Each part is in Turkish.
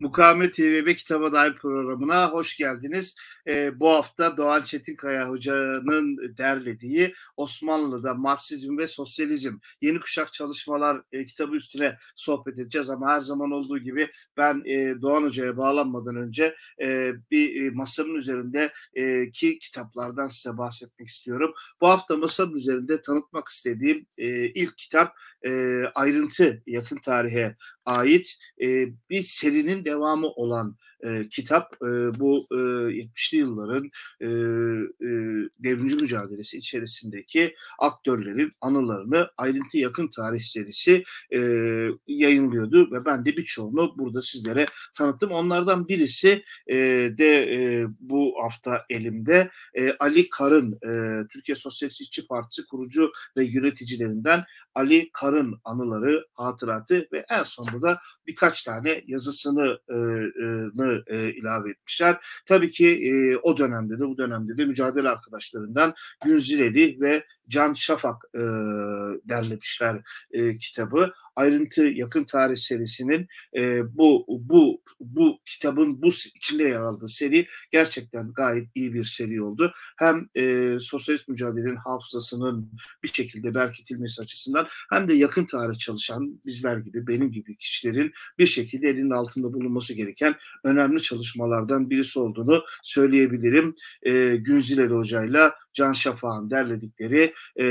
Mukavemet TV ve Kitaba Dair programına hoş geldiniz. Ee, bu hafta Doğan Çetinkaya Hoca'nın derlediği Osmanlı'da Marksizm ve Sosyalizm Yeni Kuşak Çalışmalar e, kitabı üstüne sohbet edeceğiz. Ama her zaman olduğu gibi ben e, Doğan Hoca'ya bağlanmadan önce e, bir e, masanın üzerinde e, ki kitaplardan size bahsetmek istiyorum. Bu hafta masanın üzerinde tanıtmak istediğim e, ilk kitap e, ayrıntı yakın tarihe ait e, bir serinin devamı olan e, kitap e, bu e, 70'li yılların e, e, devrimci mücadelesi içerisindeki aktörlerin anılarını ayrıntı yakın tarih serisi e, yayınlıyordu ve ben de birçoğunu burada sizlere tanıttım. Onlardan birisi e, de e, bu hafta elimde e, Ali Karın e, Türkiye Sosyalist İşçi Partisi kurucu ve yöneticilerinden Ali Karın anıları, hatıratı ve en sonunda da birkaç tane yazısını e, e, ilave etmişler. Tabii ki e, o dönemde de bu dönemde de mücadele arkadaşlarından Günzileli ve Can Şafak e, derlemişler e, kitabı ayrıntı yakın tarih serisinin e, bu bu bu kitabın bu içinde yer aldığı seri gerçekten gayet iyi bir seri oldu. Hem e, sosyalist mücadelenin hafızasının bir şekilde berketilmesi açısından hem de yakın tarih çalışan bizler gibi benim gibi kişilerin bir şekilde elinin altında bulunması gereken önemli çalışmalardan birisi olduğunu söyleyebilirim. E, Günzileli Hoca'yla Can Şafak'ın derledikleri e,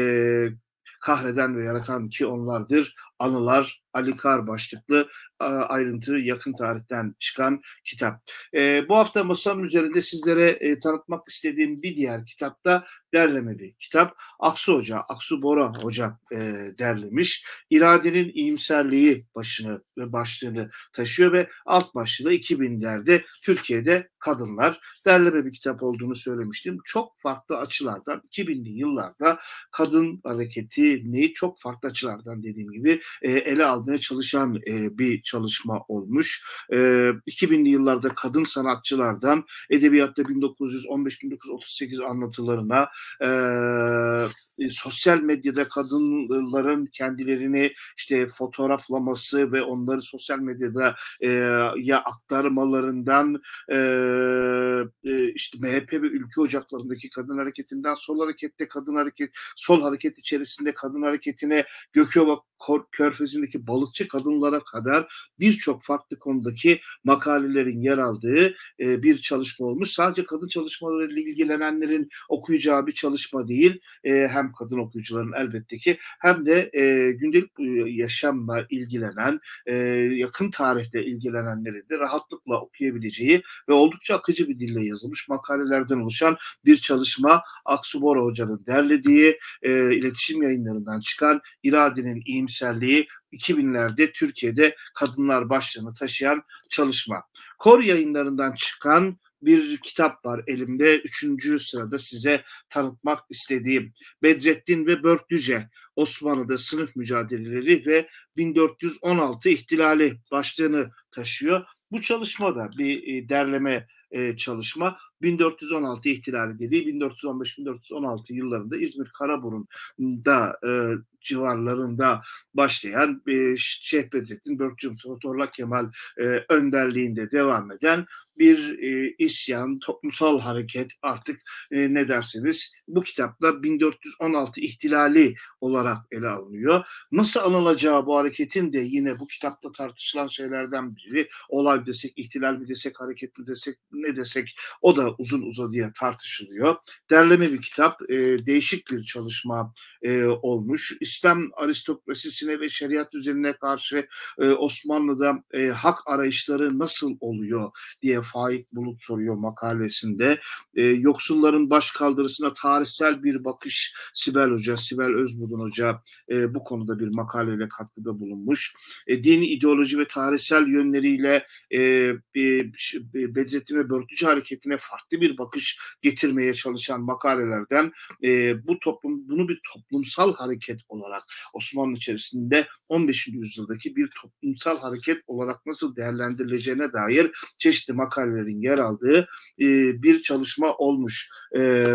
kahreden ve yaratan ki onlardır anılar Ali Kar başlıklı ayrıntı yakın tarihten çıkan kitap. E, bu hafta masanın üzerinde sizlere e, tanıtmak istediğim bir diğer kitap da derlemeli kitap. Aksu Hoca, Aksu Bora Hoca e, derlemiş. İradenin iyimserliği başını ve başlığını taşıyor ve alt başlığı 2000'lerde Türkiye'de kadınlar derleme bir kitap olduğunu söylemiştim. Çok farklı açılardan 2000'li yıllarda kadın hareketini çok farklı açılardan dediğim gibi e, ele almaya çalışan e, bir çalışma olmuş. E, 2000'li yıllarda kadın sanatçılardan edebiyatta 1915-1938 anlatılarına e, sosyal medyada kadınların kendilerini işte fotoğraflaması ve onları sosyal medyada e, ya aktarmalarından e, e, işte MHP ve ülke ocaklarındaki kadın hareketinden sol harekette kadın hareket sol hareket içerisinde kadın hareketine Gökova Körfezi'ndeki balıkçı kadınlara kadar birçok farklı konudaki makalelerin yer aldığı e, bir çalışma olmuş. Sadece kadın çalışmalarıyla ilgilenenlerin okuyacağı bir çalışma değil. E, hem kadın okuyucuların elbette ki hem de e, gündelik yaşamla ilgilenen, e, yakın tarihte ilgilenenlerin de rahatlıkla okuyabileceği ve oldukça akıcı bir dille yazılmış makalelerden oluşan bir çalışma Aksu Bora Hoca'nın derlediği e, iletişim yayınlarından çıkan iradenin iyimserliği 2000'lerde Türkiye'de kadınlar başlığını taşıyan çalışma. Kor yayınlarından çıkan bir kitap var elimde. Üçüncü sırada size tanıtmak istediğim Bedrettin ve Börklüce Osmanlı'da sınıf mücadeleleri ve 1416 ihtilali başlığını taşıyor. Bu çalışma da bir e, derleme e, çalışma. 1416 ihtilali dediği 1415-1416 yıllarında İzmir Karaburun'da e, civarlarında başlayan e, Şeyh Bedrettin Börkçüm Fotorlak Kemal e, önderliğinde devam eden bir e, isyan, toplumsal hareket artık e, ne derseniz bu kitapta 1416 ihtilali olarak ele alınıyor. Nasıl anılacağı bu hareketin de yine bu kitapta tartışılan şeylerden biri. Olay desek, ihtilal mi desek, hareket mi desek, ne desek o da uzun uzadıya tartışılıyor. Derleme bir kitap, e, değişik bir çalışma e, olmuş. İslam aristokrasisine ve şeriat üzerine karşı e, Osmanlı'da e, hak arayışları nasıl oluyor diye Faik Bulut soruyor makalesinde. E, yoksulların baş kaldırısına tarihsel bir bakış Sibel Hoca, Sibel Özbudun Hoca e, bu konuda bir makaleyle katkıda bulunmuş. E, dini ideoloji ve tarihsel yönleriyle e, e, Bedrettin ve Börtücü hareketine farklı bir bakış getirmeye çalışan makalelerden e, bu toplum bunu bir toplumsal hareket olarak Osmanlı içerisinde 15. yüzyıldaki bir toplumsal hareket olarak nasıl değerlendirileceğine dair çeşitli makalelerin yer aldığı e, bir çalışma olmuş. E,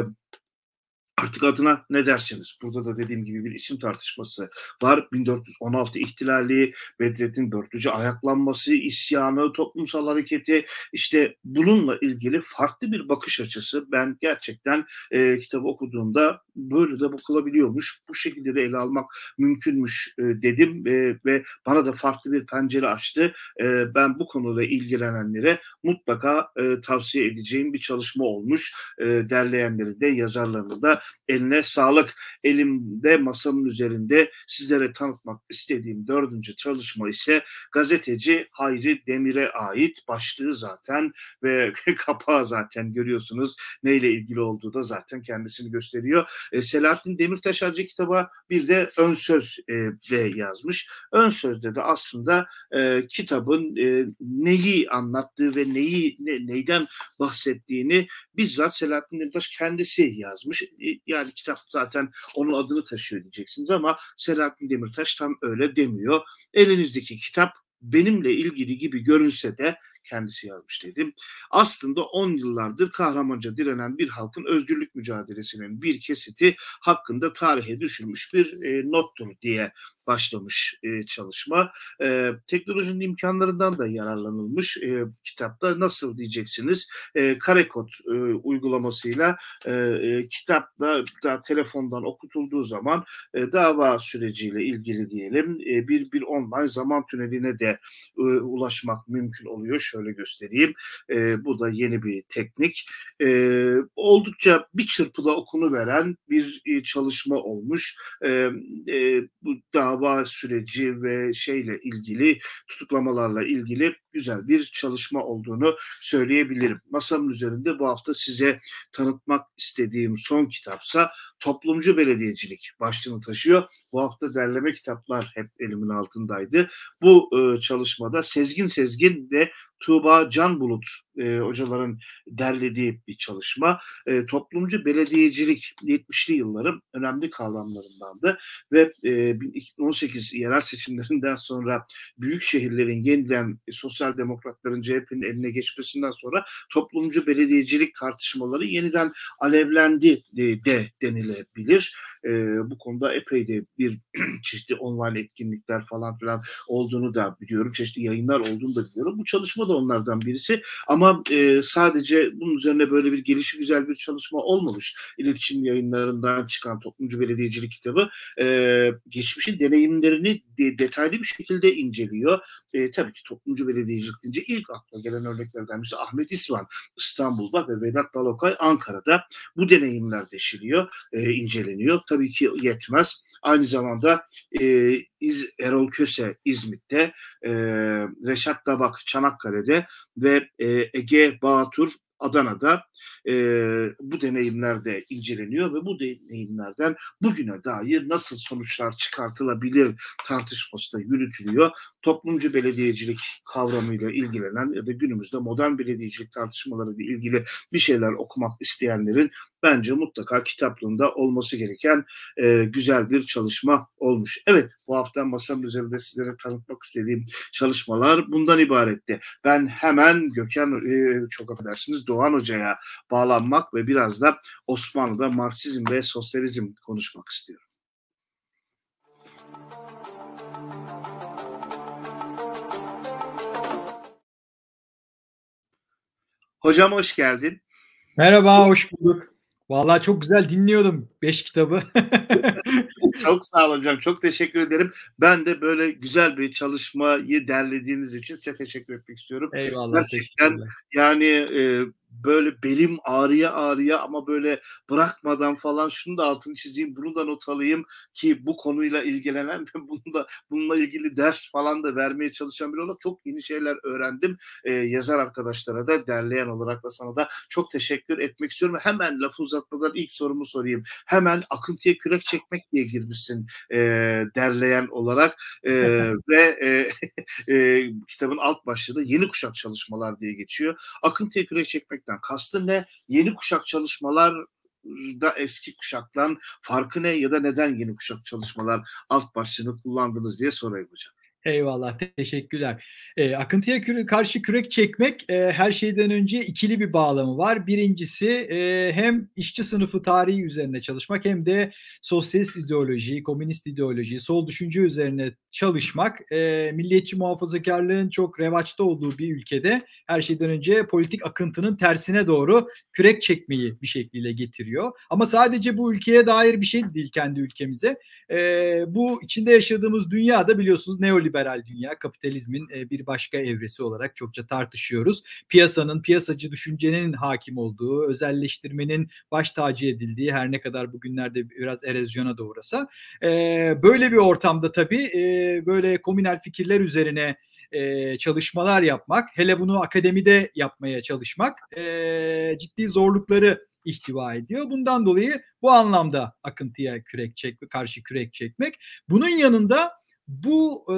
Artık adına ne dersiniz? Burada da dediğim gibi bir isim tartışması var. 1416 ihtilali, Bedrettin Börtücü ayaklanması, isyanı, toplumsal hareketi işte bununla ilgili farklı bir bakış açısı. Ben gerçekten e, kitabı okuduğumda böyle de bakılabiliyormuş. Bu şekilde de ele almak mümkünmüş e, dedim e, ve bana da farklı bir pencere açtı. E, ben bu konuyla ilgilenenlere mutlaka e, tavsiye edeceğim bir çalışma olmuş. E, derleyenleri de yazarlarını da eline sağlık. Elimde masamın üzerinde sizlere tanıtmak istediğim dördüncü çalışma ise gazeteci Hayri Demir'e ait başlığı zaten ve kapağı zaten görüyorsunuz neyle ilgili olduğu da zaten kendisini gösteriyor. E, Selahattin Demirtaş Hacı kitaba bir de ön söz e, de yazmış. Ön sözde de aslında e, kitabın neyi anlattığı ve neyi ne, neyden bahsettiğini bizzat Selahattin Demirtaş kendisi yazmış. Yani kitap zaten onun adını taşıyor diyeceksiniz ama Selahattin Demirtaş tam öyle demiyor. Elinizdeki kitap benimle ilgili gibi görünse de kendisi yazmış dedim. Aslında 10 yıllardır kahramanca direnen bir halkın özgürlük mücadelesinin bir kesiti hakkında tarihe düşülmüş bir e, nottur diye başlamış e, çalışma. E, teknolojinin imkanlarından da yararlanılmış e, kitapta. Nasıl diyeceksiniz? E, Karekod e, uygulamasıyla e, e, kitapta da telefondan okutulduğu zaman e, dava süreciyle ilgili diyelim e, bir bir online zaman tüneline de e, ulaşmak mümkün oluyor. Şöyle göstereyim. E, bu da yeni bir teknik. E, oldukça bir çırpıda okunu veren bir e, çalışma olmuş. E, e, bu dava dava süreci ve şeyle ilgili tutuklamalarla ilgili güzel bir çalışma olduğunu söyleyebilirim. Masamın üzerinde bu hafta size tanıtmak istediğim son kitapsa Toplumcu Belediyecilik başlığını taşıyor. Bu hafta derleme kitaplar hep elimin altındaydı. Bu e, çalışmada Sezgin Sezgin ve Tuğba Can Bulut e, hocaların derlediği bir çalışma. E, toplumcu belediyecilik 70'li yılların önemli kavramlarındandı ve e, 2018 yerel seçimlerinden sonra büyük şehirlerin yeniden sosyal demokratların CHP'nin eline geçmesinden sonra toplumcu belediyecilik tartışmaları yeniden alevlendi de, de denilebilir. E, bu konuda epey de bir çeşitli online etkinlikler falan filan olduğunu da biliyorum. Çeşitli yayınlar olduğunu da biliyorum. Bu çalışma da onlardan birisi. Ama e, sadece bunun üzerine böyle bir gelişi güzel bir çalışma olmamış. İletişim yayınlarından çıkan Toplumcu Belediyecilik kitabı e, geçmişin deneyimlerini de, detaylı bir şekilde inceliyor. E, tabii ki toplumcu belediyecilik deyince ilk akla gelen örneklerden birisi Ahmet İsvan İstanbul'da ve Vedat Balokay Ankara'da. Bu deneyimler deşiliyor, e, inceleniyor. Tabii ki yetmez. Aynı zamanda e, İz, Erol Köse İzmit'te, e, Reşat Dabak Çanakkale'de ve e, Ege Bağtur Adana'da e, bu deneyimler de inceleniyor ve bu deneyimlerden bugüne dair nasıl sonuçlar çıkartılabilir tartışması da yürütülüyor. Toplumcu belediyecilik kavramıyla ilgilenen ya da günümüzde modern belediyecilik tartışmalarıyla ilgili bir şeyler okumak isteyenlerin bence mutlaka kitaplığında olması gereken e, güzel bir çalışma olmuş. Evet bu hafta masamın üzerinde sizlere tanıtmak istediğim çalışmalar bundan ibaretti. Ben hemen Gökhan e, çok affedersiniz Doğan Hoca'ya bağlanmak ve biraz da Osmanlı'da Marksizm ve Sosyalizm konuşmak istiyorum. Hocam hoş geldin. Merhaba, hoş bulduk. Vallahi çok güzel dinliyordum beş kitabı. çok sağ ol hocam. Çok teşekkür ederim. Ben de böyle güzel bir çalışmayı derlediğiniz için size teşekkür etmek istiyorum. Eyvallah. Gerçekten yani e, böyle belim ağrıya ağrıya ama böyle bırakmadan falan şunu da altını çizeyim, bunu da not alayım ki bu konuyla ilgilenen ve bunu da bununla ilgili ders falan da vermeye çalışan biri olarak çok yeni şeyler öğrendim. Ee, yazar arkadaşlara da derleyen olarak da sana da çok teşekkür etmek istiyorum. Hemen lafı uzatmadan ilk sorumu sorayım. Hemen akıntıya kürek çekmek diye girmişsin e, derleyen olarak e, ve e, e, kitabın alt başlığı da yeni kuşak çalışmalar diye geçiyor. Akıntıya kürek çekmek etmekten kastı ne? Yeni kuşak çalışmalar da eski kuşaktan farkı ne ya da neden yeni kuşak çalışmalar alt başlığını kullandınız diye sorayım hocam. Eyvallah, teşekkürler. Eee, akıntıya küre karşı kürek çekmek, eee, her şeyden önce ikili bir bağlamı var. Birincisi, eee, hem işçi sınıfı tarihi üzerine çalışmak hem de sosyalist ideoloji, komünist ideoloji, sol düşünce üzerine çalışmak, eee, milliyetçi muhafazakârlığın çok revaçta olduğu bir ülkede her şeyden önce politik akıntının tersine doğru kürek çekmeyi bir şekliyle getiriyor. Ama sadece bu ülkeye dair bir şey değil kendi ülkemize. Eee, bu içinde yaşadığımız dünya da biliyorsunuz neoliberal dünya, kapitalizmin eee, bir başka evresi olarak çokça tartışıyoruz. Piyasanın, piyasacı düşüncenin hakim olduğu, özelleştirmenin baş tacı edildiği her ne kadar bugünlerde biraz erozyona da uğrasa. Eee, böyle bir ortamda tabii eee, böyle komünel fikirler üzerine eee, çalışmalar yapmak, hele bunu akademide yapmaya çalışmak eee, ciddi zorlukları ihtiva ediyor. Bundan dolayı bu anlamda akıntıya kürek çek, karşı kürek çekmek. Bunun yanında bu e,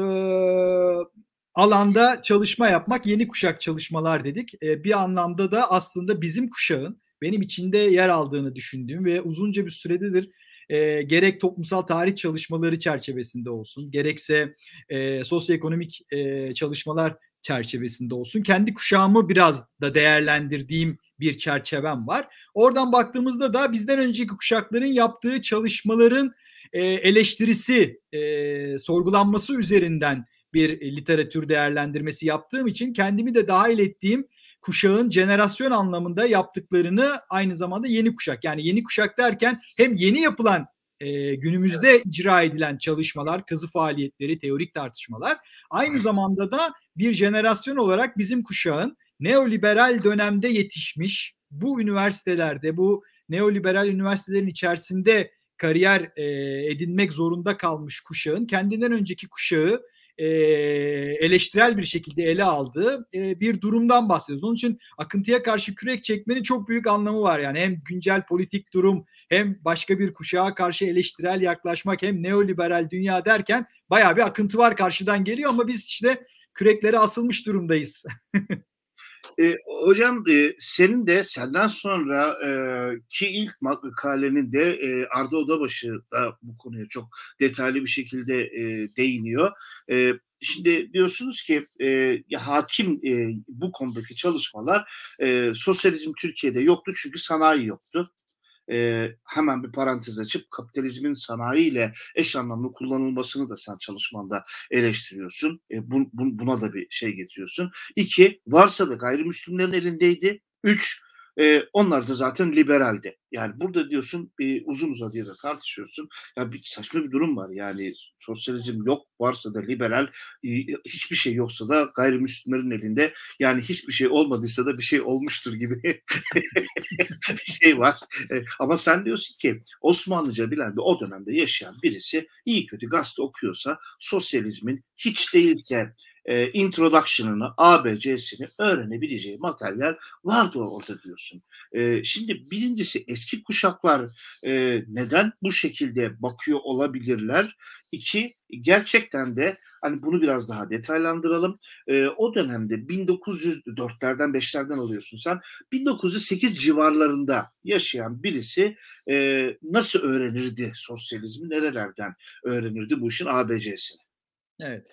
alanda çalışma yapmak yeni kuşak çalışmalar dedik. E, bir anlamda da aslında bizim kuşağın benim içinde yer aldığını düşündüğüm ve uzunca bir süredir e, gerek toplumsal tarih çalışmaları çerçevesinde olsun, gerekse e, sosyoekonomik e, çalışmalar çerçevesinde olsun. Kendi kuşağımı biraz da değerlendirdiğim bir çerçevem var. Oradan baktığımızda da bizden önceki kuşakların yaptığı çalışmaların e, eleştirisi, e, sorgulanması üzerinden bir literatür değerlendirmesi yaptığım için kendimi de dahil ettiğim kuşağın jenerasyon anlamında yaptıklarını aynı zamanda yeni kuşak. Yani yeni kuşak derken hem yeni yapılan e, günümüzde icra edilen çalışmalar, kazı faaliyetleri, teorik tartışmalar aynı zamanda da bir jenerasyon olarak bizim kuşağın neoliberal dönemde yetişmiş bu üniversitelerde bu neoliberal üniversitelerin içerisinde kariyer e, edinmek zorunda kalmış kuşağın kendinden önceki kuşağı e, eleştirel bir şekilde ele aldığı e, bir durumdan bahsediyoruz. Onun için akıntıya karşı kürek çekmenin çok büyük anlamı var. Yani hem güncel politik durum hem başka bir kuşağa karşı eleştirel yaklaşmak hem neoliberal dünya derken baya bir akıntı var karşıdan geliyor ama biz işte küreklere asılmış durumdayız. E, hocam e, senin de senden sonra e, ki ilk makalenin de e, Arda Odabaşı da bu konuya çok detaylı bir şekilde e, değiniyor. E, Şimdi diyorsunuz ki e, hakim e, bu konudaki çalışmalar e, sosyalizm Türkiye'de yoktu çünkü sanayi yoktu e, hemen bir parantez açıp kapitalizmin sanayiyle eş anlamlı kullanılmasını da sen çalışmanda eleştiriyorsun. E, bu, bu, buna da bir şey getiriyorsun. İki, varsa da gayrimüslimlerin elindeydi. Üç, e, onlar da zaten liberaldi. Yani burada diyorsun e, uzun uzadıya da tartışıyorsun. Ya bir saçma bir durum var. Yani sosyalizm yok varsa da liberal e, hiçbir şey yoksa da gayrimüslimlerin elinde yani hiçbir şey olmadıysa da bir şey olmuştur gibi bir şey var. E, ama sen diyorsun ki Osmanlıca bilen bir o dönemde yaşayan birisi iyi kötü gazete okuyorsa sosyalizmin hiç değilse e, introduction'ını, ABC'sini öğrenebileceği materyal vardı orada diyorsun. E, şimdi birincisi eski kuşaklar e, neden bu şekilde bakıyor olabilirler? İki, gerçekten de hani bunu biraz daha detaylandıralım. E, o dönemde 1904'lerden 5'lerden alıyorsun sen. 1908 civarlarında yaşayan birisi e, nasıl öğrenirdi sosyalizmi? Nerelerden öğrenirdi bu işin ABC'sini? Evet.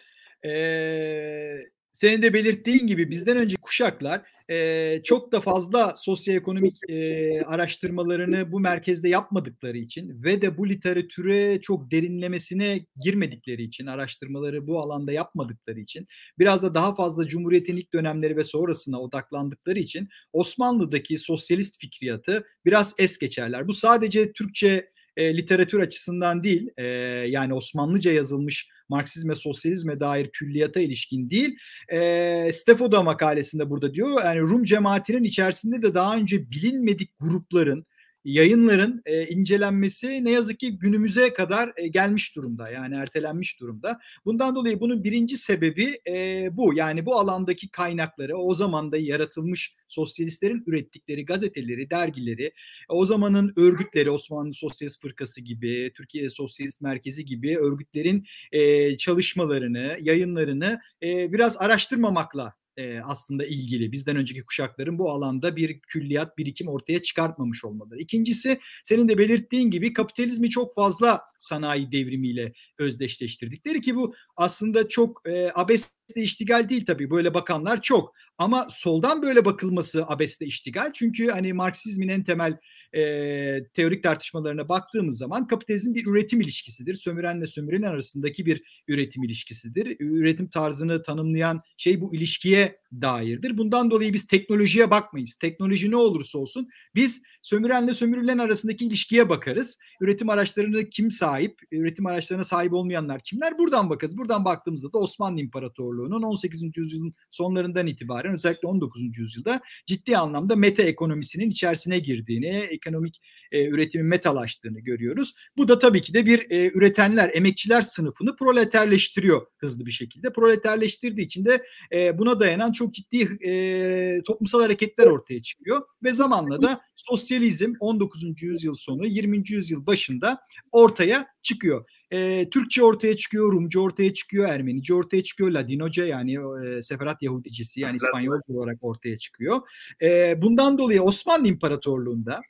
Eee, senin de belirttiğin gibi bizden önce kuşaklar eee, çok da fazla sosyoekonomik eee, araştırmalarını bu merkezde yapmadıkları için ve de bu literatüre çok derinlemesine girmedikleri için, araştırmaları bu alanda yapmadıkları için, biraz da daha fazla Cumhuriyet'in ilk dönemleri ve sonrasına odaklandıkları için Osmanlı'daki sosyalist fikriyatı biraz es geçerler. Bu sadece Türkçe e, literatür açısından değil, e, yani Osmanlıca yazılmış Marksizme, sosyalizme dair külliyata ilişkin değil. E, Stefo'da makalesinde burada diyor, yani Rum cemaatinin içerisinde de daha önce bilinmedik grupların, yayınların e, incelenmesi ne yazık ki günümüze kadar e, gelmiş durumda. Yani ertelenmiş durumda. Bundan dolayı bunun birinci sebebi e, bu. Yani bu alandaki kaynakları o zaman da yaratılmış sosyalistlerin ürettikleri gazeteleri, dergileri, o zamanın örgütleri, Osmanlı Sosyalist Fırkası gibi, Türkiye Sosyalist Merkezi gibi örgütlerin e, çalışmalarını, yayınlarını e, biraz araştırmamakla e, aslında ilgili. Bizden önceki kuşakların bu alanda bir külliyat birikim ortaya çıkartmamış olmaları. İkincisi senin de belirttiğin gibi kapitalizmi çok fazla sanayi devrimiyle özdeşleştirdikleri ki bu aslında çok e, abesle iştigal değil tabii böyle bakanlar çok ama soldan böyle bakılması abesle iştigal çünkü hani Marksizmin en temel e, teorik tartışmalarına baktığımız zaman kapitalizm bir üretim ilişkisidir. Sömürenle sömürülen arasındaki bir üretim ilişkisidir. Üretim tarzını tanımlayan şey bu ilişkiye dairdir. Bundan dolayı biz teknolojiye bakmayız. Teknoloji ne olursa olsun biz sömürenle sömürülen arasındaki ilişkiye bakarız. Üretim araçlarını kim sahip, üretim araçlarına sahip olmayanlar kimler? Buradan bakarız. Buradan baktığımızda da Osmanlı İmparatorluğu'nun 18. yüzyılın sonlarından itibaren özellikle 19. yüzyılda ciddi anlamda meta ekonomisinin içerisine girdiğini, ekonomik e, üretimin metalaştığını görüyoruz. Bu da tabii ki de bir e, üretenler, emekçiler sınıfını proleterleştiriyor hızlı bir şekilde. Proleterleştirdiği için de e, buna dayanan çok ciddi e, toplumsal hareketler ortaya çıkıyor ve zamanla da sosyalizm 19. yüzyıl sonu 20. yüzyıl başında ortaya çıkıyor. E, Türkçe ortaya çıkıyor, Rumca ortaya çıkıyor, Ermenice ortaya çıkıyor, Ladinoca yani e, Seferat Yahudicisi yani İspanyolca olarak ortaya çıkıyor. E, bundan dolayı Osmanlı İmparatorluğu'nda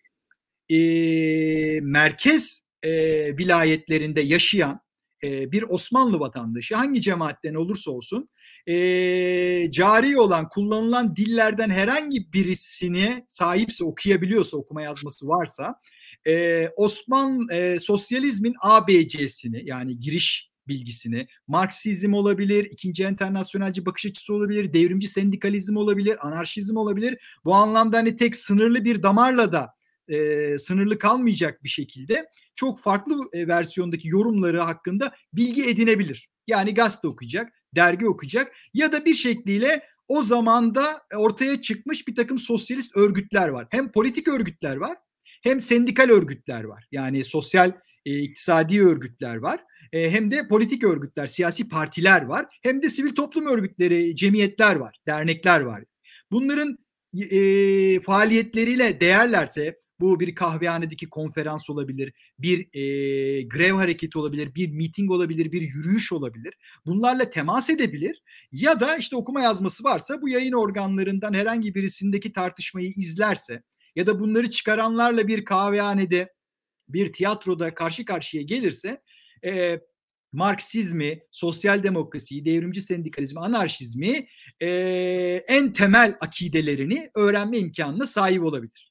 e, merkez e, vilayetlerinde yaşayan bir Osmanlı vatandaşı hangi cemaatten olursa olsun e, cari olan kullanılan dillerden herhangi birisini sahipse okuyabiliyorsa okuma yazması varsa e, Osman e, sosyalizmin ABC'sini yani giriş bilgisini, Marksizm olabilir, ikinci internasyonelci bakış açısı olabilir, devrimci sendikalizm olabilir, anarşizm olabilir. Bu anlamda hani tek sınırlı bir damarla da e, sınırlı kalmayacak bir şekilde çok farklı e, versiyondaki yorumları hakkında bilgi edinebilir. Yani gazete okuyacak, dergi okuyacak ya da bir şekliyle o zamanda ortaya çıkmış bir takım sosyalist örgütler var. Hem politik örgütler var hem sendikal örgütler var. Yani sosyal e, iktisadi örgütler var. E, hem de politik örgütler, siyasi partiler var. Hem de sivil toplum örgütleri, cemiyetler var, dernekler var. Bunların e, faaliyetleriyle değerlerse bu bir kahvehanedeki konferans olabilir, bir e, grev hareketi olabilir, bir miting olabilir, bir yürüyüş olabilir. Bunlarla temas edebilir ya da işte okuma yazması varsa bu yayın organlarından herhangi birisindeki tartışmayı izlerse ya da bunları çıkaranlarla bir kahvehanede, bir tiyatroda karşı karşıya gelirse e, Marksizmi, sosyal demokrasiyi, devrimci sendikalizmi, anarşizmi e, en temel akidelerini öğrenme imkanına sahip olabilir.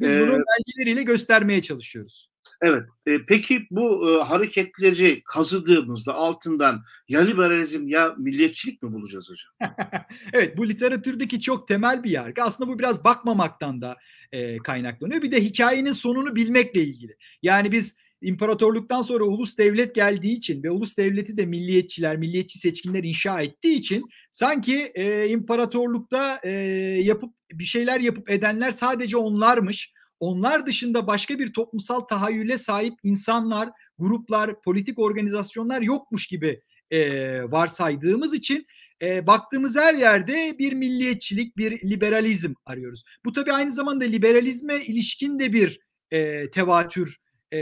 Biz ee, bunu belgeleriyle göstermeye çalışıyoruz. Evet. E, peki bu e, hareketleri kazıdığımızda altından ya liberalizm ya milliyetçilik mi bulacağız hocam? evet bu literatürdeki çok temel bir yargı. Aslında bu biraz bakmamaktan da e, kaynaklanıyor. Bir de hikayenin sonunu bilmekle ilgili. Yani biz imparatorluktan sonra ulus devlet geldiği için ve ulus devleti de milliyetçiler, milliyetçi seçkinler inşa ettiği için sanki e, imparatorlukta e, yapıp bir şeyler yapıp edenler sadece onlarmış. Onlar dışında başka bir toplumsal tahayyüle sahip insanlar, gruplar, politik organizasyonlar yokmuş gibi e, varsaydığımız için e, baktığımız her yerde bir milliyetçilik, bir liberalizm arıyoruz. Bu tabii aynı zamanda liberalizme ilişkin de bir e, tevatür e,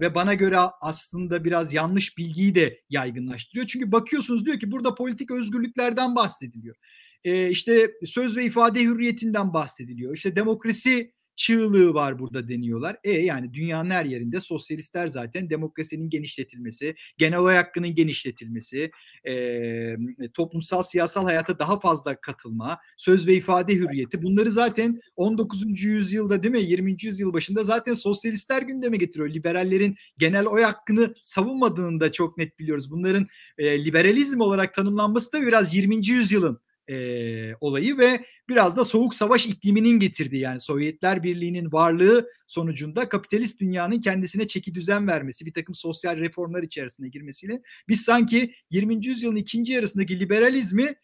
ve bana göre aslında biraz yanlış bilgiyi de yaygınlaştırıyor. Çünkü bakıyorsunuz diyor ki burada politik özgürlüklerden bahsediliyor. E, işte söz ve ifade hürriyetinden bahsediliyor. İşte demokrasi çığlığı var burada deniyorlar. E yani dünyanın her yerinde sosyalistler zaten demokrasinin genişletilmesi, genel oy hakkının genişletilmesi, e, toplumsal siyasal hayata daha fazla katılma, söz ve ifade hürriyeti bunları zaten 19. yüzyılda değil mi 20. yüzyıl başında zaten sosyalistler gündeme getiriyor. Liberallerin genel oy hakkını savunmadığını da çok net biliyoruz. Bunların e, liberalizm olarak tanımlanması da biraz 20. yüzyılın e, olayı ve biraz da soğuk savaş ikliminin getirdiği yani Sovyetler Birliği'nin varlığı sonucunda kapitalist dünyanın kendisine çeki düzen vermesi, bir takım sosyal reformlar içerisine girmesiyle biz sanki 20. yüzyılın ikinci yarısındaki liberalizmi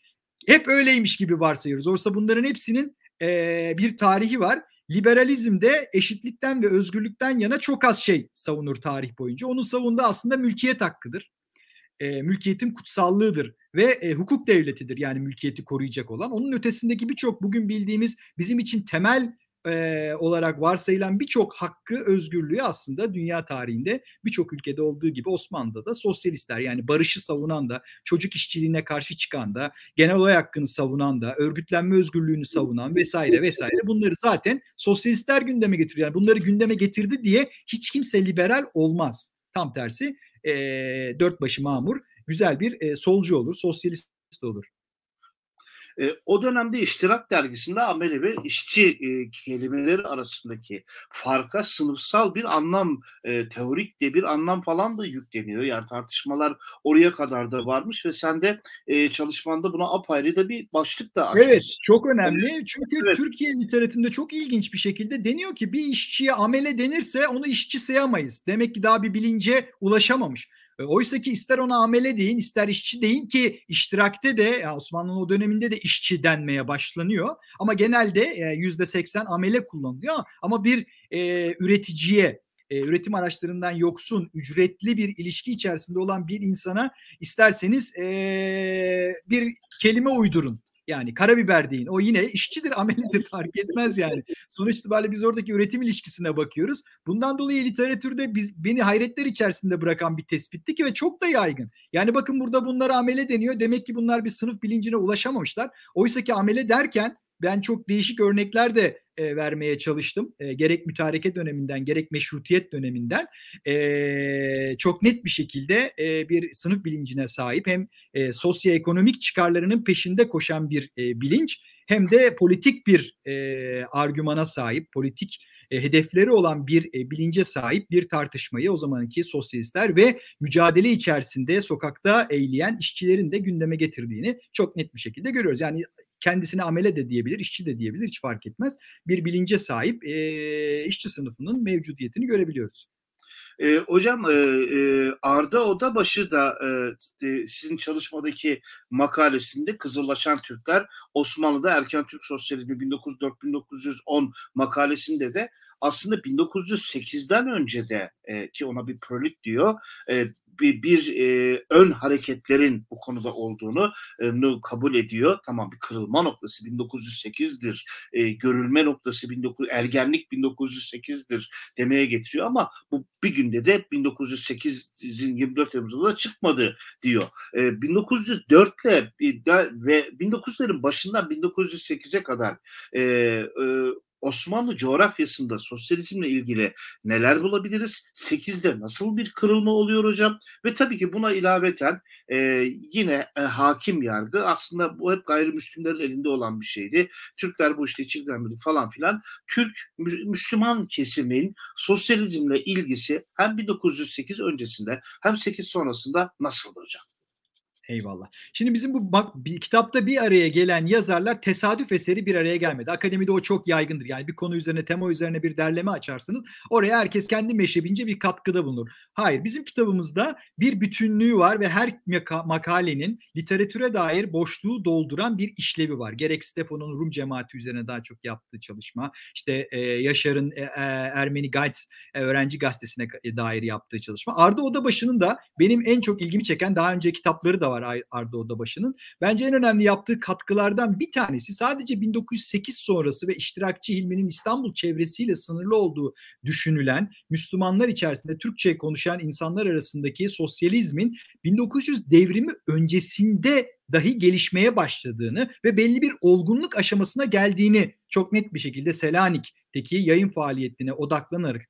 hep öyleymiş gibi varsayıyoruz. Oysa bunların hepsinin e, bir tarihi var. Liberalizm de eşitlikten ve özgürlükten yana çok az şey savunur tarih boyunca. Onun savunduğu aslında mülkiyet hakkıdır e, mülkiyetin kutsallığıdır ve e, hukuk devletidir yani mülkiyeti koruyacak olan. Onun ötesindeki birçok bugün bildiğimiz bizim için temel e, olarak varsayılan birçok hakkı, özgürlüğü aslında dünya tarihinde birçok ülkede olduğu gibi Osmanlı'da da sosyalistler yani barışı savunan da, çocuk işçiliğine karşı çıkan da, genel oy hakkını savunan da, örgütlenme özgürlüğünü savunan vesaire vesaire bunları zaten sosyalistler gündeme getiriyor. Yani bunları gündeme getirdi diye hiç kimse liberal olmaz. Tam tersi e, dört başı mamur güzel bir e, solcu olur, sosyalist olur. E, o dönemde İştirak dergisinde ameli ve işçi e, kelimeleri arasındaki farka sınıfsal bir anlam, e, teorik de bir anlam falan da yükleniyor. Yani tartışmalar oraya kadar da varmış ve sen de e, çalışmanda buna apayrı da bir başlık da açmışsın. Evet, çok önemli. Çünkü evet. Türkiye literatüründe çok ilginç bir şekilde deniyor ki bir işçiye amele denirse onu işçi sayamayız. Demek ki daha bir bilince ulaşamamış. E, oysa ki ister ona amele deyin ister işçi deyin ki iştirakte de Osmanlı'nın o döneminde de işçi denmeye başlanıyor. Ama genelde yüzde seksen amele kullanılıyor. Ama bir e, üreticiye e, üretim araçlarından yoksun, ücretli bir ilişki içerisinde olan bir insana isterseniz e, bir kelime uydurun. Yani karabiber deyin. O yine işçidir, amelidir fark etmez yani. Sonuç itibariyle biz oradaki üretim ilişkisine bakıyoruz. Bundan dolayı literatürde biz beni hayretler içerisinde bırakan bir tespitti ki ve çok da yaygın. Yani bakın burada bunlara amele deniyor. Demek ki bunlar bir sınıf bilincine ulaşamamışlar. Oysa ki amele derken ben çok değişik örnekler de e, vermeye çalıştım. E, gerek mütareke döneminden gerek meşrutiyet döneminden e, çok net bir şekilde e, bir sınıf bilincine sahip hem e, sosyoekonomik çıkarlarının peşinde koşan bir e, bilinç hem de politik bir e, argümana sahip, politik e, hedefleri olan bir e, bilince sahip bir tartışmayı o zamanki sosyalistler ve mücadele içerisinde sokakta eğleyen işçilerin de gündeme getirdiğini çok net bir şekilde görüyoruz. Yani kendisine amele de diyebilir, işçi de diyebilir hiç fark etmez. Bir bilince sahip e, işçi sınıfının mevcudiyetini görebiliyoruz. E, hocam e, e, Arda Odabaşı da e, sizin çalışmadaki makalesinde Kızıllaşan Türkler Osmanlı'da Erken Türk Sosyalizmi 1904-1910 makalesinde de aslında 1908'den önce de e, ki ona bir prolit diyor e, bir, bir e, ön hareketlerin bu konuda olduğunu e, kabul ediyor. Tamam bir kırılma noktası 1908'dir. E, görülme noktası 19 ergenlik 1908'dir demeye getiriyor ama bu bir günde de 1908'in 24 Temmuz'unda çıkmadı diyor. E, 1904 ile ve 1900'lerin başından 1908'e kadar e, e, Osmanlı coğrafyasında sosyalizmle ilgili neler bulabiliriz? 8'de nasıl bir kırılma oluyor hocam? Ve tabii ki buna ilaveten e, yine e, hakim yargı aslında bu hep gayrimüslimlerin elinde olan bir şeydi. Türkler bu işte çizgilenmedi falan filan. Türk Müslüman kesimin sosyalizmle ilgisi hem 1908 öncesinde hem 8 sonrasında nasıldı hocam? Eyvallah. Şimdi bizim bu bak bir kitapta bir araya gelen yazarlar tesadüf eseri bir araya gelmedi. Akademide o çok yaygındır. Yani bir konu üzerine, tema üzerine bir derleme açarsınız. Oraya herkes kendi meşrebince bir katkıda bulunur. Hayır, bizim kitabımızda bir bütünlüğü var ve her makalenin literatüre dair boşluğu dolduran bir işlevi var. Gerek Stefan'ın Rum cemaati üzerine daha çok yaptığı çalışma, işte e, Yaşar'ın e, e Ermeni Guides e, öğrenci gazetesine dair yaptığı çalışma. Arda Odabaşı'nın da benim en çok ilgimi çeken daha önce kitapları da var Arda Odabaşı'nın. Bence en önemli yaptığı katkılardan bir tanesi sadece 1908 sonrası ve iştirakçı Hilmi'nin İstanbul çevresiyle sınırlı olduğu düşünülen Müslümanlar içerisinde Türkçe konuşan insanlar arasındaki sosyalizmin 1900 devrimi öncesinde dahi gelişmeye başladığını ve belli bir olgunluk aşamasına geldiğini çok net bir şekilde Selanik'teki yayın faaliyetine odaklanarak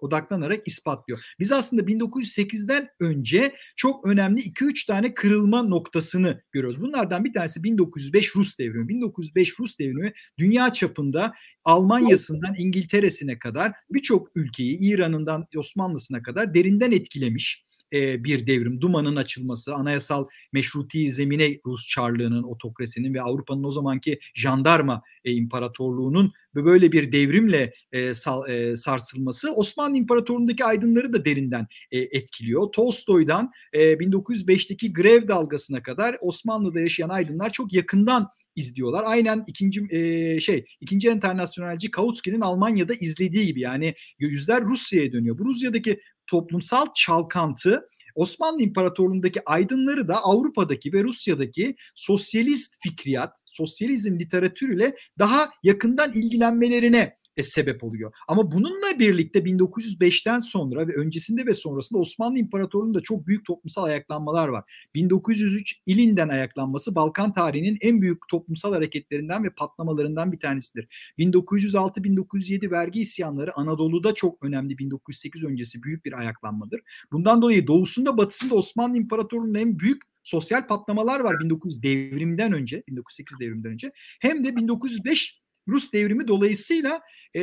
odaklanarak ispatlıyor. Biz aslında 1908'den önce çok önemli 2-3 tane kırılma noktasını görüyoruz. Bunlardan bir tanesi 1905 Rus devrimi. 1905 Rus devrimi dünya çapında Almanya'sından İngiltere'sine kadar birçok ülkeyi İran'ından Osmanlı'sına kadar derinden etkilemiş bir devrim. Duman'ın açılması, anayasal meşruti zemine Rus Çarlığı'nın, otokrasinin ve Avrupa'nın o zamanki jandarma e, imparatorluğunun böyle bir devrimle e, e, sarsılması Osmanlı İmparatorluğu'ndaki aydınları da derinden etkiliyor. Tolstoy'dan e, 1905'teki grev dalgasına kadar Osmanlı'da yaşayan aydınlar çok yakından izliyorlar. Aynen ikinci e, şey ikinci internasyonelci Kautsky'nin Almanya'da izlediği gibi yani yüzler Rusya'ya dönüyor. Bu Rusya'daki toplumsal çalkantı Osmanlı İmparatorluğu'ndaki aydınları da Avrupa'daki ve Rusya'daki sosyalist fikriyat, sosyalizm literatürüyle daha yakından ilgilenmelerine e, sebep oluyor. Ama bununla birlikte 1905'ten sonra ve öncesinde ve sonrasında Osmanlı İmparatorluğu'nda çok büyük toplumsal ayaklanmalar var. 1903 ilinden ayaklanması Balkan tarihinin en büyük toplumsal hareketlerinden ve patlamalarından bir tanesidir. 1906-1907 vergi isyanları Anadolu'da çok önemli 1908 öncesi büyük bir ayaklanmadır. Bundan dolayı doğusunda batısında Osmanlı İmparatorluğu'nun en büyük sosyal patlamalar var 1900 devrimden önce, 1908 devriminden önce. Hem de 1905 Rus devrimi dolayısıyla e,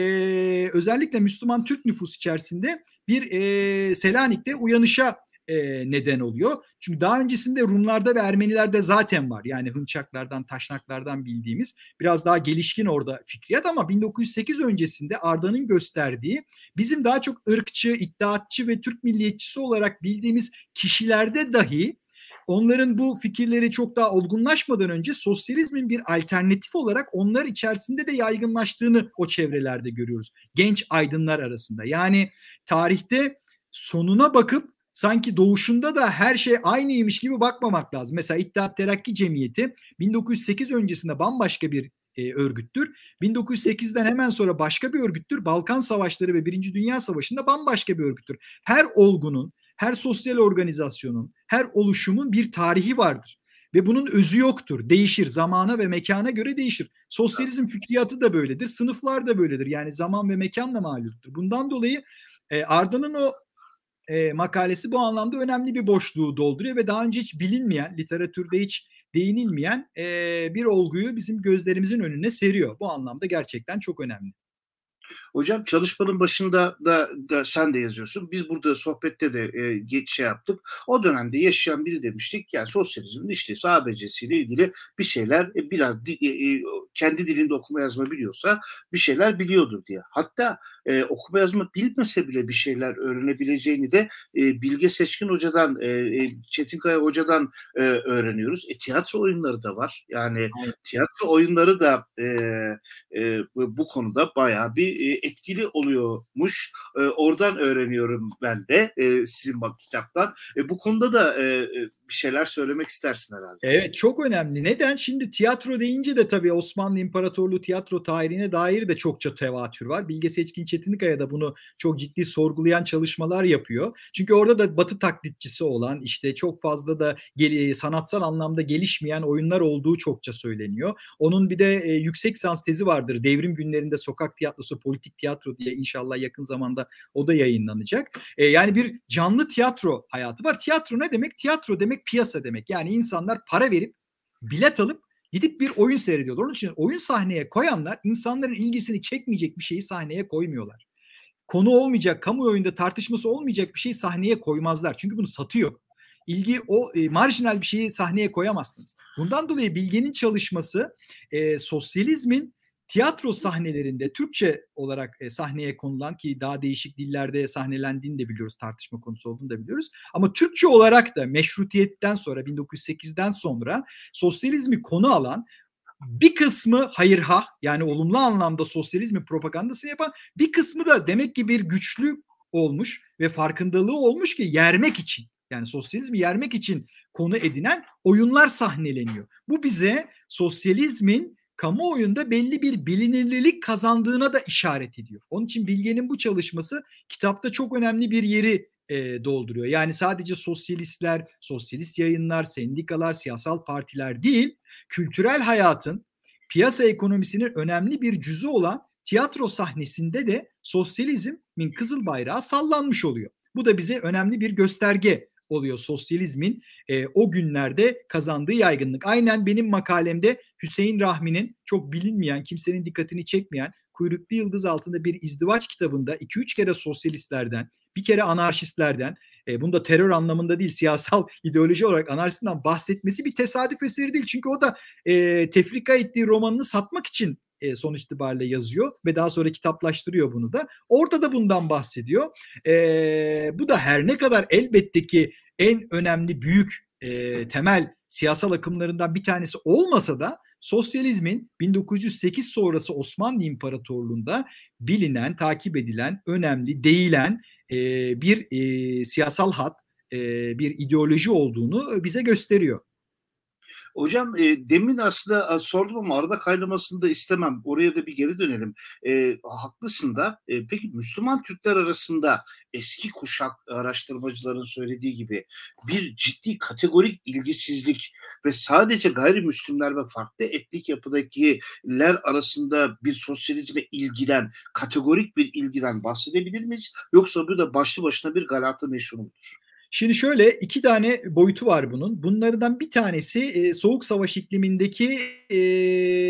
özellikle Müslüman Türk nüfus içerisinde bir e, Selanik'te uyanışa e, neden oluyor. Çünkü daha öncesinde Rumlarda ve Ermenilerde zaten var. Yani Hınçaklardan, Taşnaklardan bildiğimiz biraz daha gelişkin orada fikriyat ama 1908 öncesinde Arda'nın gösterdiği bizim daha çok ırkçı, iddiatçı ve Türk milliyetçisi olarak bildiğimiz kişilerde dahi onların bu fikirleri çok daha olgunlaşmadan önce sosyalizmin bir alternatif olarak onlar içerisinde de yaygınlaştığını o çevrelerde görüyoruz. Genç aydınlar arasında. Yani tarihte sonuna bakıp sanki doğuşunda da her şey aynıymış gibi bakmamak lazım. Mesela İttihat Terakki Cemiyeti 1908 öncesinde bambaşka bir e, örgüttür. 1908'den hemen sonra başka bir örgüttür. Balkan Savaşları ve Birinci Dünya Savaşı'nda bambaşka bir örgüttür. Her olgunun, her sosyal organizasyonun, her oluşumun bir tarihi vardır. Ve bunun özü yoktur. Değişir. Zamana ve mekana göre değişir. Sosyalizm fikriyatı da böyledir. Sınıflar da böyledir. Yani zaman ve mekanla malumdur. Bundan dolayı e, Arda'nın o e, makalesi bu anlamda önemli bir boşluğu dolduruyor ve daha önce hiç bilinmeyen, literatürde hiç değinilmeyen e, bir olguyu bizim gözlerimizin önüne seriyor. Bu anlamda gerçekten çok önemli. Hocam çalışmanın başında da, da sen de yazıyorsun. Biz burada sohbette de e, geç şey yaptık. O dönemde yaşayan biri demiştik. Yani sosyalizmin işte ABC'siyle ilgili bir şeyler e, biraz di, e, e, kendi dilinde okuma yazma biliyorsa bir şeyler biliyordur diye. Hatta e, okuma yazma bilmese bile bir şeyler öğrenebileceğini de e, Bilge Seçkin Hoca'dan, e, Çetinkaya Hoca'dan e, öğreniyoruz. E, tiyatro oyunları da var. Yani evet. tiyatro oyunları da e, e, bu konuda bayağı bir e, etkili oluyormuş. E, oradan öğreniyorum ben de e, sizin bak kitaptan. E, bu konuda da e, bir şeyler söylemek istersin herhalde. Evet çok önemli. Neden? Şimdi tiyatro deyince de tabii Osmanlı İmparatorluğu tiyatro tarihine dair de çokça tevatür var. Bilge Seçkin Çetinkaya da bunu çok ciddi sorgulayan çalışmalar yapıyor. Çünkü orada da batı taklitçisi olan işte çok fazla da gel- sanatsal anlamda gelişmeyen oyunlar olduğu çokça söyleniyor. Onun bir de e, yüksek sans tezi vardır. Devrim günlerinde sokak tiyatrosu, politik tiyatro diye inşallah yakın zamanda o da yayınlanacak. E, yani bir canlı tiyatro hayatı var. Tiyatro ne demek? Tiyatro demek piyasa demek. Yani insanlar para verip bilet alıp gidip bir oyun seyrediyorlar. Onun için oyun sahneye koyanlar insanların ilgisini çekmeyecek bir şeyi sahneye koymuyorlar. Konu olmayacak, kamuoyunda tartışması olmayacak bir şeyi sahneye koymazlar. Çünkü bunu satıyor. İlgi o e, marjinal bir şeyi sahneye koyamazsınız. Bundan dolayı Bilge'nin çalışması e, sosyalizmin tiyatro sahnelerinde Türkçe olarak e, sahneye konulan ki daha değişik dillerde sahnelendiğini de biliyoruz, tartışma konusu olduğunu da biliyoruz. Ama Türkçe olarak da meşrutiyetten sonra 1908'den sonra sosyalizmi konu alan bir kısmı hayırha yani olumlu anlamda sosyalizmi propagandasını yapan bir kısmı da demek ki bir güçlü olmuş ve farkındalığı olmuş ki yermek için yani sosyalizmi yermek için konu edinen oyunlar sahneleniyor. Bu bize sosyalizmin kamuoyunda belli bir bilinirlilik kazandığına da işaret ediyor. Onun için Bilge'nin bu çalışması kitapta çok önemli bir yeri e, dolduruyor. Yani sadece sosyalistler, sosyalist yayınlar, sendikalar, siyasal partiler değil, kültürel hayatın, piyasa ekonomisinin önemli bir cüzü olan tiyatro sahnesinde de sosyalizmin kızıl bayrağı sallanmış oluyor. Bu da bize önemli bir gösterge oluyor sosyalizmin e, o günlerde kazandığı yaygınlık. Aynen benim makalemde Hüseyin Rahmi'nin çok bilinmeyen, kimsenin dikkatini çekmeyen Kuyruklu Yıldız altında bir izdivaç kitabında 2-3 kere sosyalistlerden, bir kere anarşistlerden, e, bunda terör anlamında değil siyasal ideoloji olarak anarşistten bahsetmesi bir tesadüf eseri değil. Çünkü o da e, tefrika ettiği romanını satmak için e, sonuç itibariyle yazıyor ve daha sonra kitaplaştırıyor bunu da. Orada da bundan bahsediyor. E, bu da her ne kadar elbette ki en önemli büyük e, temel siyasal akımlarından bir tanesi olmasa da sosyalizmin 1908 sonrası Osmanlı İmparatorluğu'nda bilinen, takip edilen, önemli, değilen e, bir e, siyasal hat, e, bir ideoloji olduğunu bize gösteriyor. Hocam e, demin aslında e, sordum ama arada kaynamasını da istemem. Oraya da bir geri dönelim. E, haklısın da. E, peki Müslüman Türkler arasında eski kuşak araştırmacıların söylediği gibi bir ciddi kategorik ilgisizlik ve sadece gayrimüslimler ve farklı etnik yapıdakiler arasında bir sosyalizme ilgiden, kategorik bir ilgiden bahsedebilir miyiz? Yoksa bu da başlı başına bir galata meşru mudur? Şimdi şöyle iki tane boyutu var bunun. Bunlardan bir tanesi e, Soğuk Savaş iklimindeki e,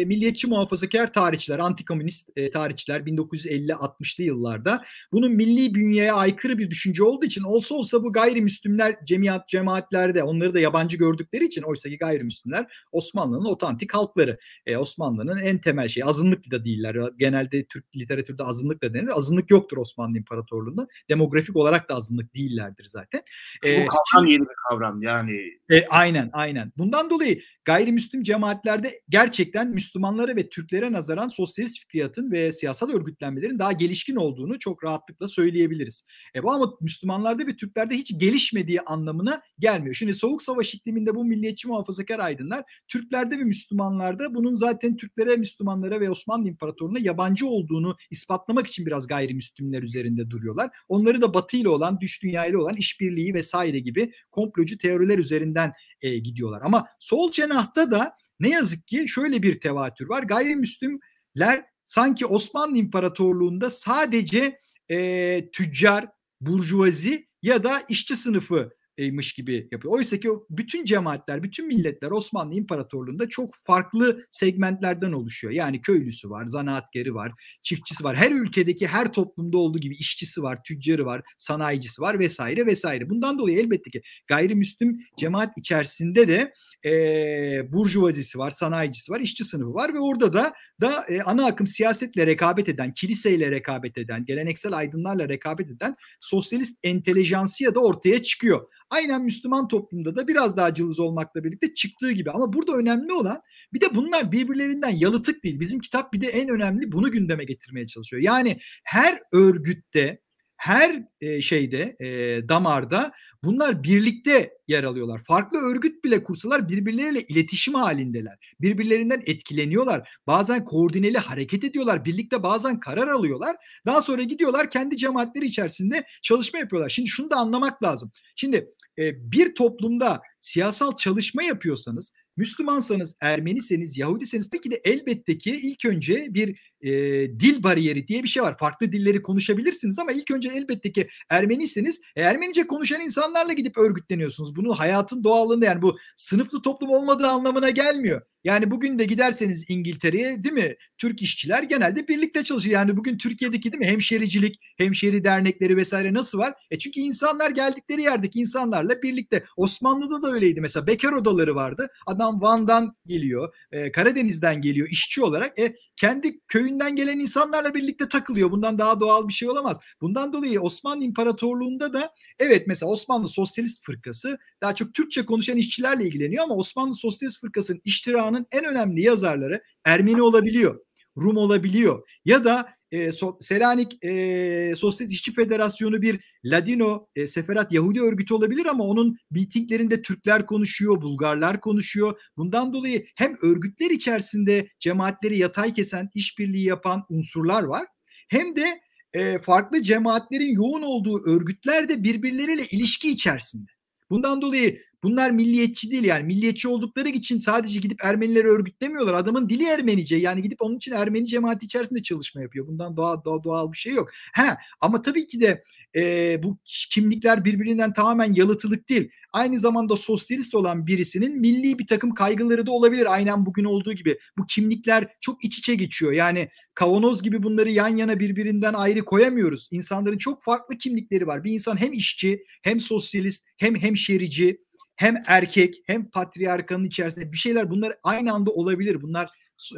milliyetçi muhafazakar tarihçiler, antikomünist e, tarihçiler 1950-60'lı yıllarda. Bunun milli bünyeye aykırı bir düşünce olduğu için olsa olsa bu gayrimüslimler cemiyat cemaatlerde onları da yabancı gördükleri için oysa ki gayrimüslimler Osmanlı'nın otantik halkları. E, Osmanlı'nın en temel şeyi azınlık da değiller. Genelde Türk literatürde azınlık da denir. Azınlık yoktur Osmanlı İmparatorluğu'nda. Demografik olarak da azınlık değillerdir zaten. Bu ee, kavram yeni bir kavram yani. E, aynen aynen. Bundan dolayı gayrimüslim cemaatlerde gerçekten Müslümanlara ve Türklere nazaran sosyalist fikriyatın ve siyasal örgütlenmelerin daha gelişkin olduğunu çok rahatlıkla söyleyebiliriz. E bu ama Müslümanlarda ve Türklerde hiç gelişmediği anlamına gelmiyor. Şimdi Soğuk Savaş ikliminde bu milliyetçi muhafazakar aydınlar Türklerde ve Müslümanlarda bunun zaten Türklere, Müslümanlara ve Osmanlı İmparatorluğu'na yabancı olduğunu ispatlamak için biraz gayrimüslimler üzerinde duruyorlar. Onları da Batı ile olan, düş dünyayla olan işbirliği vesaire gibi komplocu teoriler üzerinden e, gidiyorlar. Ama sol cenahta da ne yazık ki şöyle bir tevatür var. Gayrimüslimler sanki Osmanlı İmparatorluğu'nda sadece e, tüccar, burjuvazi ya da işçi sınıfı mış gibi yapıyor. Oysa ki bütün cemaatler, bütün milletler Osmanlı İmparatorluğu'nda çok farklı segmentlerden oluşuyor. Yani köylüsü var, zanaatkarı var, çiftçisi var. Her ülkedeki her toplumda olduğu gibi işçisi var, tüccarı var, sanayicisi var vesaire vesaire. Bundan dolayı elbette ki gayrimüslim cemaat içerisinde de e, burjuvazisi var, sanayicisi var, işçi sınıfı var ve orada da da e, ana akım siyasetle rekabet eden, kiliseyle rekabet eden, geleneksel aydınlarla rekabet eden sosyalist entelejansiya da ortaya çıkıyor. Aynen Müslüman toplumda da biraz daha cılız olmakla birlikte çıktığı gibi. Ama burada önemli olan bir de bunlar birbirlerinden yalıtık değil. Bizim kitap bir de en önemli bunu gündeme getirmeye çalışıyor. Yani her örgütte her e, şeyde e, damarda bunlar birlikte yer alıyorlar. Farklı örgüt bile kursalar birbirleriyle iletişim halindeler. Birbirlerinden etkileniyorlar. Bazen koordineli hareket ediyorlar. Birlikte bazen karar alıyorlar. Daha sonra gidiyorlar kendi cemaatleri içerisinde çalışma yapıyorlar. Şimdi şunu da anlamak lazım. Şimdi e, bir toplumda siyasal çalışma yapıyorsanız Müslümansanız, Ermeniseniz, Yahudiseniz peki de elbette ki ilk önce bir e, dil bariyeri diye bir şey var. Farklı dilleri konuşabilirsiniz ama ilk önce elbette ki Ermeniseniz e, Ermenice konuşan insanlarla gidip örgütleniyorsunuz. Bunun hayatın doğallığında yani bu sınıflı toplum olmadığı anlamına gelmiyor. Yani bugün de giderseniz İngiltere'ye değil mi? Türk işçiler genelde birlikte çalışıyor. Yani bugün Türkiye'deki değil mi? Hemşericilik, hemşeri dernekleri vesaire nasıl var? E çünkü insanlar geldikleri yerdeki insanlarla birlikte. Osmanlı'da da öyleydi. Mesela bekar odaları vardı. Adam Van'dan geliyor, e, Karadeniz'den geliyor işçi olarak. E kendi köyünden gelen insanlarla birlikte takılıyor. Bundan daha doğal bir şey olamaz. Bundan dolayı Osmanlı İmparatorluğu'nda da evet mesela Osmanlı Sosyalist Fırkası daha çok Türkçe konuşan işçilerle ilgileniyor ama Osmanlı Sosyalist Fırkası'nın iştirağının en önemli yazarları Ermeni olabiliyor. Rum olabiliyor ya da e, so, Selanik e, Sosyalist İşçi Federasyonu bir Ladino e, Seferat Yahudi örgütü olabilir ama onun mitinglerinde Türkler konuşuyor, Bulgarlar konuşuyor. Bundan dolayı hem örgütler içerisinde cemaatleri yatay kesen, işbirliği yapan unsurlar var. Hem de e, farklı cemaatlerin yoğun olduğu örgütler de birbirleriyle ilişki içerisinde. Bundan dolayı Bunlar milliyetçi değil yani milliyetçi oldukları için sadece gidip Ermenileri örgütlemiyorlar. Adamın dili Ermenice yani gidip onun için Ermeni cemaati içerisinde çalışma yapıyor. Bundan doğal, doğal, doğal bir şey yok. Ha, ama tabii ki de e, bu kimlikler birbirinden tamamen yalıtılık değil. Aynı zamanda sosyalist olan birisinin milli bir takım kaygıları da olabilir. Aynen bugün olduğu gibi. Bu kimlikler çok iç içe geçiyor. Yani kavanoz gibi bunları yan yana birbirinden ayrı koyamıyoruz. İnsanların çok farklı kimlikleri var. Bir insan hem işçi hem sosyalist hem hemşerici hem erkek hem patriarkanın içerisinde bir şeyler bunlar aynı anda olabilir. Bunlar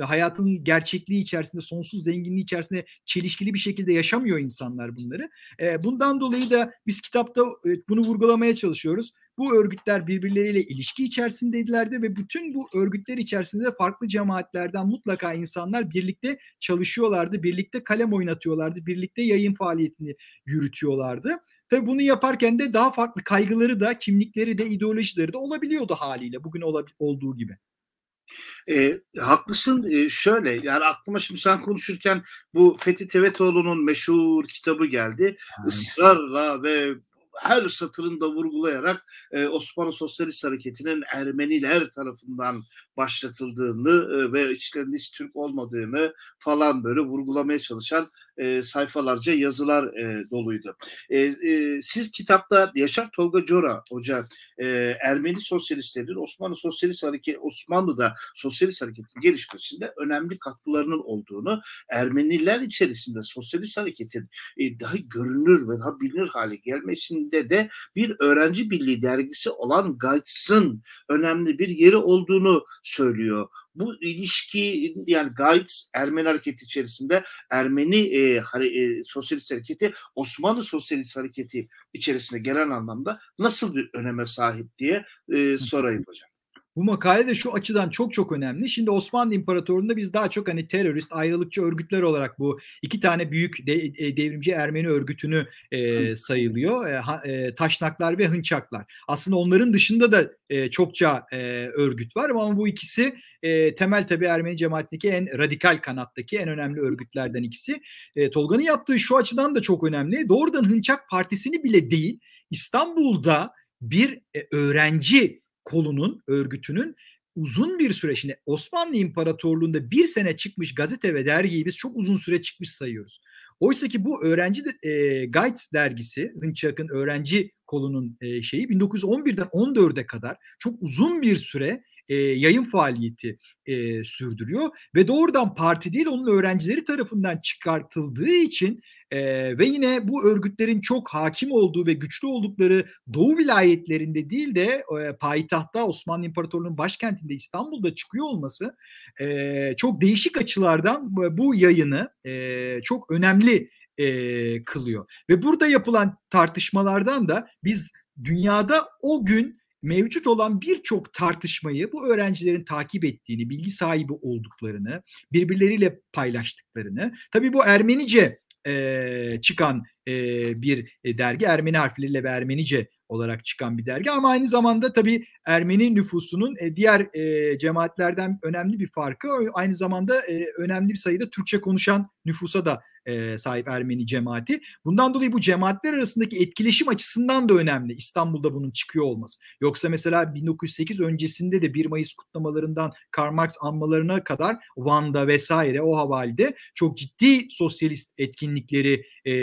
hayatın gerçekliği içerisinde sonsuz zenginliği içerisinde çelişkili bir şekilde yaşamıyor insanlar bunları. E, bundan dolayı da biz kitapta e, bunu vurgulamaya çalışıyoruz. Bu örgütler birbirleriyle ilişki içerisindeydilerdi ve bütün bu örgütler içerisinde farklı cemaatlerden mutlaka insanlar birlikte çalışıyorlardı, birlikte kalem oynatıyorlardı, birlikte yayın faaliyetini yürütüyorlardı. Tabii bunu yaparken de daha farklı kaygıları da, kimlikleri de, ideolojileri de olabiliyordu haliyle bugün olduğu gibi. E, haklısın. E, şöyle yani aklıma şimdi sen konuşurken bu Fethi Tevetoğlu'nun meşhur kitabı geldi. Aynen. Israrla ve her satırında vurgulayarak e, Osmanlı Sosyalist Hareketi'nin Ermeniler tarafından başlatıldığını e, ve içlerinde hiç Türk olmadığını falan böyle vurgulamaya çalışan e, sayfalarca yazılar e, doluydu. Siz kitapta Yaşar Tolga Cora Hoca Ermeni sosyalistlerin Osmanlı Sosyalist Hareket Osmanlı'da Sosyalist Hareket'in gelişmesinde önemli katkılarının olduğunu Ermeniler içerisinde Sosyalist Hareket'in daha görünür ve daha bilinir hale gelmesinde de bir öğrenci birliği dergisi olan Gayts'ın önemli bir yeri olduğunu söylüyor. Bu ilişki yani Gayts Ermeni hareketi içerisinde Ermeni e, e, sosyalist hareketi Osmanlı sosyalist hareketi içerisinde gelen anlamda nasıl bir öneme sahip diye e, sorayım hocam. Bu makale de şu açıdan çok çok önemli. Şimdi Osmanlı İmparatorluğu'nda biz daha çok hani terörist, ayrılıkçı örgütler olarak bu iki tane büyük de, e, devrimci Ermeni örgütünü e, sayılıyor. E, ha, e, taşnaklar ve Hınçaklar. Aslında onların dışında da e, çokça e, örgüt var ama bu ikisi e, temel tabi Ermeni cemaatindeki en radikal kanattaki en önemli örgütlerden ikisi. E, Tolga'nın yaptığı şu açıdan da çok önemli. Doğrudan Hınçak Partisi'ni bile değil İstanbul'da bir e, öğrenci kolunun, örgütünün uzun bir süre şimdi Osmanlı İmparatorluğu'nda bir sene çıkmış gazete ve dergiyi biz çok uzun süre çıkmış sayıyoruz. Oysa ki bu öğrenci de, e, Guides dergisi, Hınçak'ın öğrenci kolunun e, şeyi 1911'den 14'e kadar çok uzun bir süre e, yayın faaliyeti e, sürdürüyor ve doğrudan parti değil onun öğrencileri tarafından çıkartıldığı için e, ve yine bu örgütlerin çok hakim olduğu ve güçlü oldukları Doğu vilayetlerinde değil de e, payitahtta Osmanlı İmparatorluğu'nun başkentinde İstanbul'da çıkıyor olması e, çok değişik açılardan bu yayını e, çok önemli e, kılıyor. Ve burada yapılan tartışmalardan da biz dünyada o gün mevcut olan birçok tartışmayı bu öğrencilerin takip ettiğini, bilgi sahibi olduklarını, birbirleriyle paylaştıklarını, tabii bu Ermenice e, çıkan e, bir dergi, Ermeni harfleriyle ve Ermenice olarak çıkan bir dergi. Ama aynı zamanda tabii Ermeni nüfusunun e, diğer e, cemaatlerden önemli bir farkı aynı zamanda e, önemli bir sayıda Türkçe konuşan nüfusa da e, sahip Ermeni cemaati. Bundan dolayı bu cemaatler arasındaki etkileşim açısından da önemli İstanbul'da bunun çıkıyor olması. Yoksa mesela 1908 öncesinde de 1 Mayıs kutlamalarından Karl Marx anmalarına kadar Van'da vesaire o havalde çok ciddi sosyalist etkinlikleri e,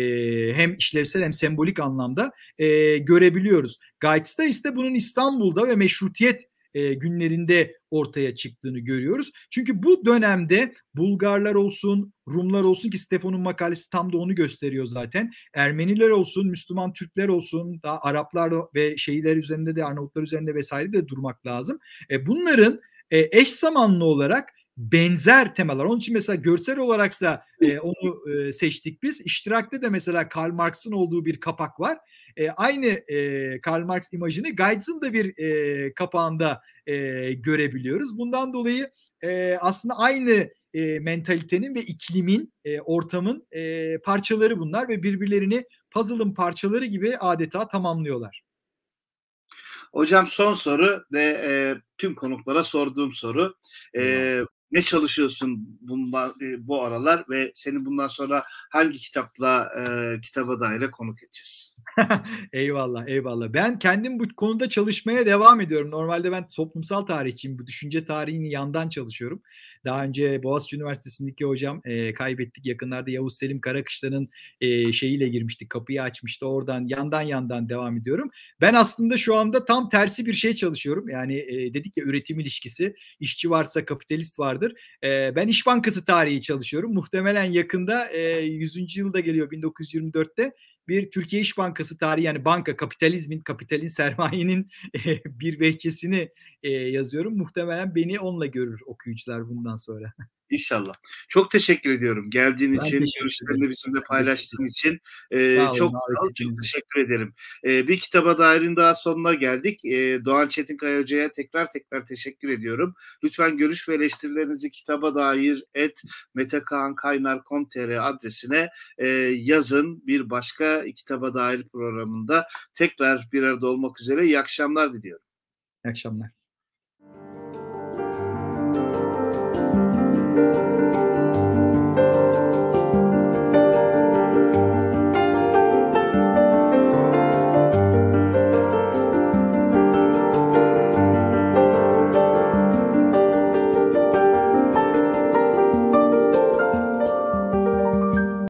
hem işlevsel hem sembolik anlamda e, görebiliyoruz. Gayets'te işte bunun İstanbul'da ve meşrutiyet e, günlerinde ortaya çıktığını görüyoruz. Çünkü bu dönemde Bulgarlar olsun, Rumlar olsun ki Stefan'ın makalesi tam da onu gösteriyor zaten. Ermeniler olsun, Müslüman Türkler olsun, daha Araplar ve şeyler üzerinde de Arnavutlar üzerinde vesaire de durmak lazım. E, bunların e, eş zamanlı olarak benzer temalar. Onun için mesela görsel olarak da e, onu e, seçtik biz. İştirakte de mesela Karl Marx'ın olduğu bir kapak var. E, aynı e, Karl Marx imajını Geitz'ın da bir e, kapağında e, görebiliyoruz. Bundan dolayı e, aslında aynı e, mentalitenin ve iklimin, e, ortamın e, parçaları bunlar ve birbirlerini puzzle'ın parçaları gibi adeta tamamlıyorlar. Hocam son soru ve e, tüm konuklara sorduğum soru. E, ne çalışıyorsun bundan, e, bu aralar ve seni bundan sonra hangi kitapla e, kitaba daire konuk edeceğiz? eyvallah eyvallah. Ben kendim bu konuda çalışmaya devam ediyorum. Normalde ben toplumsal tarihçiyim. Bu düşünce tarihini yandan çalışıyorum. Daha önce Boğaziçi Üniversitesi'ndeki hocam e, kaybettik. Yakınlarda Yavuz Selim Karakışlan'ın e, şeyiyle girmiştik. Kapıyı açmıştı. Oradan yandan yandan devam ediyorum. Ben aslında şu anda tam tersi bir şey çalışıyorum. Yani e, dedik ya üretim ilişkisi. işçi varsa kapitalist vardır. E, ben İş Bankası tarihi çalışıyorum. Muhtemelen yakında e, 100. yılda geliyor 1924'te bir Türkiye İş Bankası tarihi yani banka kapitalizmin, kapitalin, sermayenin bir vehçesini yazıyorum. Muhtemelen beni onunla görür okuyucular bundan sonra. İnşallah. Çok teşekkür ediyorum. Geldiğin ben için, görüşlerini bizimle paylaştığın için. Ee, sağ olun, çok sağ. Çok teşekkür ederim. Ee, bir kitaba dairin daha sonuna geldik. Ee, Doğan Çetinkaya Hoca'ya tekrar tekrar teşekkür ediyorum. Lütfen görüş ve eleştirilerinizi kitaba dair et metekankaynar.com.tr adresine e, yazın. Bir başka kitaba dair programında tekrar bir arada olmak üzere. İyi akşamlar diliyorum. İyi akşamlar. Música